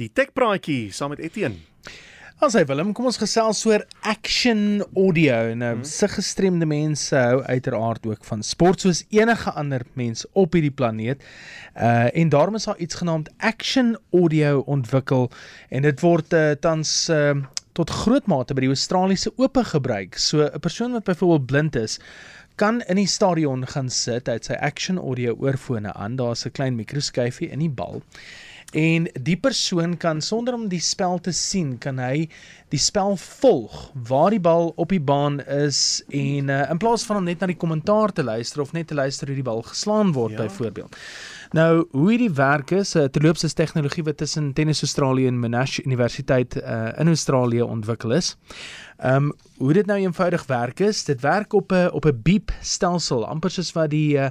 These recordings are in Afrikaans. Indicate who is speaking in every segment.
Speaker 1: Die tekpraatjie saam met Etienne.
Speaker 2: As hy Willem, kom ons gesels oor action audio. Nou, hmm. se gestremde mense hou uiteraard ook van sport soos enige ander mens op hierdie planeet. Uh en daarom is daar iets genaamd action audio ontwikkel en dit word uh, tans uh, tot groot mate by die Australiese Ope gebruik. So 'n persoon wat byvoorbeeld blind is, kan in die stadion gaan sit, hy het sy action audio oorfone aan. Daar's 'n klein mikroskyfie in die bal en die persoon kan sonder om die spel te sien kan hy die spel volg waar die bal op die baan is en uh, in plaas van om net na die kommentaar te luister of net te luister hoe die bal geslaan word ja. byvoorbeeld nou hoe hierdie werk is 'n uh, terloopse tegnologie wat tussen Tennis Australië en Monash Universiteit uh, in Australië ontwikkel is Ehm um, hoe dit nou eenvoudig werk is, dit werk op 'n op 'n beep stelsel, amper soos wat die uh,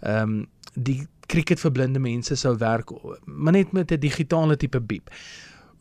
Speaker 2: ehm um, die cricket vir blinde mense sou werk, maar net met 'n digitale tipe beep.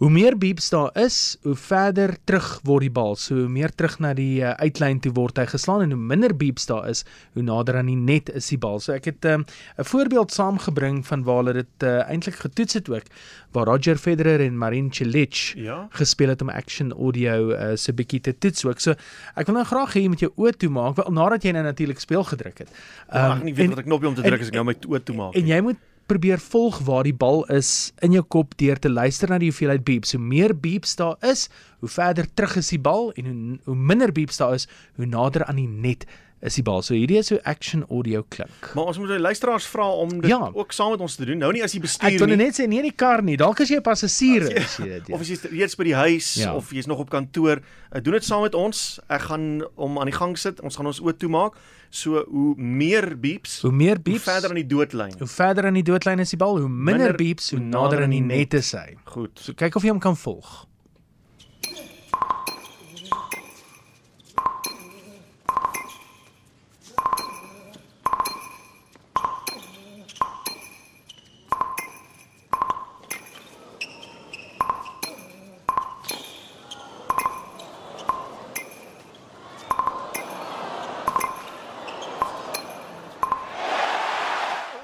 Speaker 2: Hoe meer beeps daar is, hoe verder terug word die bal. So hoe meer terug na die uh, uitlyn toe word hy geslaan en hoe minder beeps daar is, hoe nader aan die net is die bal. So ek het ehm, 'n um, voorbeeld saamgebring van waar hulle dit uh, eintlik getoets het ook, waar Roger Federer en Marin Cilic ja? gespeel het om action audio uh, so bietjie te toets ook. So ek wil nou graag hê jy moet jou oë toemaak, wel nadat jy nou natuurlik speel gedruk het.
Speaker 1: Um, ja, ek ehm, nie weet en, wat ek knoppie om te druk as ek nou my oë toemaak.
Speaker 2: En jy moet probeer volg waar die bal is in jou kop deur te luister na die hoeveelheid beeps. Hoe meer beeps daar is, hoe verder terug is die bal en hoe, hoe minder beeps daar is, hoe nader aan die net is die bal. So hierdie is hoe action audio klink.
Speaker 1: Maar ons moet die luisteraars vra om dit ja. ook saam met ons te doen. Nou nie as jy bestuur nie.
Speaker 2: Ek wil net sê nie in die kar nie. Dalk as jy 'n passasier is,
Speaker 1: as jy dit. Ja. Of as jy reeds by die huis ja. of jy's nog op kantoor, uh, doen dit saam met ons. Ek gaan om aan die gang sit. Ons gaan ons oop toemaak. So hoe meer beeps,
Speaker 2: hoe meer beeps,
Speaker 1: hoe verder aan die doodlyn.
Speaker 2: Hoe verder aan die doodlyn is die bal, hoe minder, minder beeps, hoe nader aan die net is hy.
Speaker 1: Goed.
Speaker 2: So kyk of jy hom kan volg.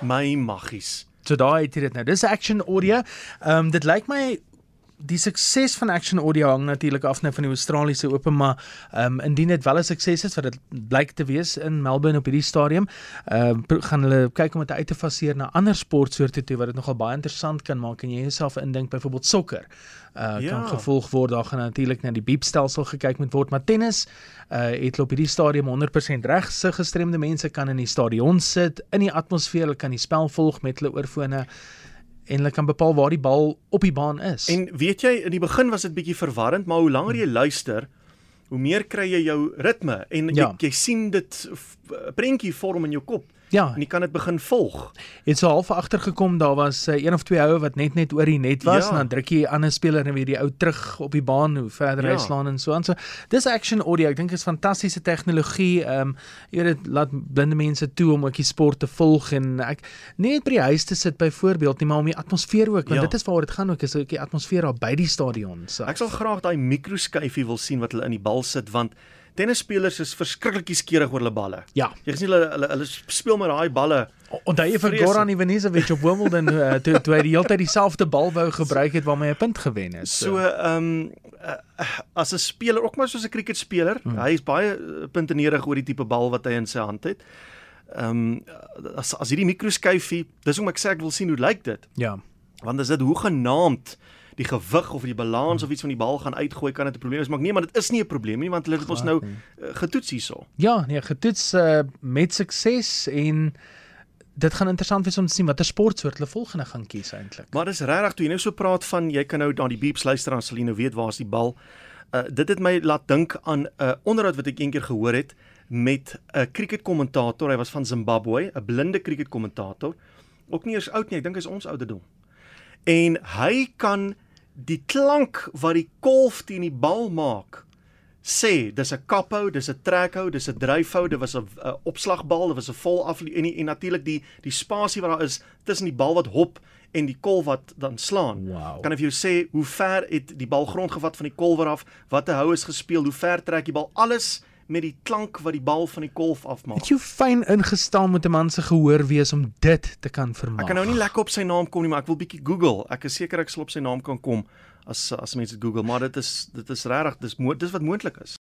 Speaker 1: My maggies.
Speaker 2: So daai het jy dit nou. Dis Action Audio. Ehm um, dit lyk my die sukses van Action Audio hang natuurlik af net van die Australiese Ope, maar ehm um, indien dit wel 'n sukses is wat dit blyk te wees in Melbourne op hierdie stadium, ehm uh, gaan hulle kyk om dit uit te faseer na ander sportsoorte toe wat dit nogal baie interessant kan maak en jy jouself indink byvoorbeeld sokker. Uh ja. kan gevolg word daar gaan natuurlik na die beepstelsel gekyk moet word, maar tennis uh het op hierdie stadium 100% reg. Se gestremde mense kan in die stadion sit, in die atmosfeer, hulle kan die spel volg met hulle oorfone en hulle kan bepaal waar die bal op die baan is.
Speaker 1: En weet jy, in die begin was dit bietjie verwarrend, maar hoe langer jy luister, hoe meer kry jy jou ritme en ja. jy, jy sien dit prentjie vorm in jou kop. Ja. En jy kan dit begin volg.
Speaker 2: Het so half agtergekom daar was uh, een of twee houe wat net net oor die net was ja. en dan druk jy 'n ander speler en weer die ou terug op die baan hoe verder ja. hy slaan en so aan. So dis action audio. Ek dink is fantastiese tegnologie. Ehm um, jy weet dit laat blinde mense toe om ook die sport te volg en ek net by die huis te sit byvoorbeeld nie maar om die atmosfeer ook want ja. dit is waaroor dit gaan ook is ook die atmosfeer daar by die stadion. So.
Speaker 1: Ek sal graag daai mikroskyfie wil sien wat hulle in die bal sit want tennisspelers is verskriklik skieurig oor hulle balle.
Speaker 2: Ja.
Speaker 1: Jy gesien hulle hulle hulle speel met daai balle.
Speaker 2: Onthou jy vir Goran Ivanisevic op Wimbledon uh, toe toe hy die hele tyd dieselfde bal wou gebruik het waarmee hy 'n punt gewen het.
Speaker 1: So ehm um, uh, as 'n speler ook maar soos 'n cricketspeler, hmm. hy is baie uh, puntenerig oor die tipe bal wat hy in sy hand het. Ehm um, as as hierdie mikroskyfie, dis hoe ek sê ek wil sien hoe lyk dit.
Speaker 2: Ja.
Speaker 1: Want as dit hoe genaamd die gewig of die balans of iets van die bal gaan uitgooi kan dit 'n probleem wees maar nee maar dit is nie 'n probleem nie want hulle het ons nou uh, getoets hierso.
Speaker 2: Ja, nee, getoets uh, met sukses en dit gaan interessant wees om te sien watter sportsoort hulle volgende gaan kies eintlik.
Speaker 1: Maar dis regtig toe jy nou so praat van jy kan nou na die beeps luister en sal jy nou weet waar is die bal. Uh, dit het my laat dink aan 'n uh, onderhoud wat ek eendag gehoor het met 'n cricketkommentator. Hy was van Zimbabwe, 'n blinde cricketkommentator. Ook nie eers oud nie, ek dink hy is ons ouderdom. En hy kan die klank wat die kolf teen die bal maak sê dis 'n kaphou, dis 'n trekhou, dis 'n dryfhou, dit was 'n opslagbal, dit was 'n vol af en en natuurlik die die spasie wat daar is tussen die bal wat hop en die kolf wat dan slaan.
Speaker 2: Wow.
Speaker 1: Kan ek vir jou sê hoe ver het die bal grond gevat van die kolwer af? Watter hou is gespeel? Hoe ver trek die bal? Alles met die klank wat die bal van die kolf afmaak.
Speaker 2: Het jy fyn ingestaan met 'n man se gehoor wees om dit te kan vermaak?
Speaker 1: Ek kan nou nie lekker op sy naam kom nie, maar ek wil bietjie Google. Ek is seker ek sal op sy naam kan kom as as mense dit Google, maar dit is dit is regtig dis dis wat moontlik is.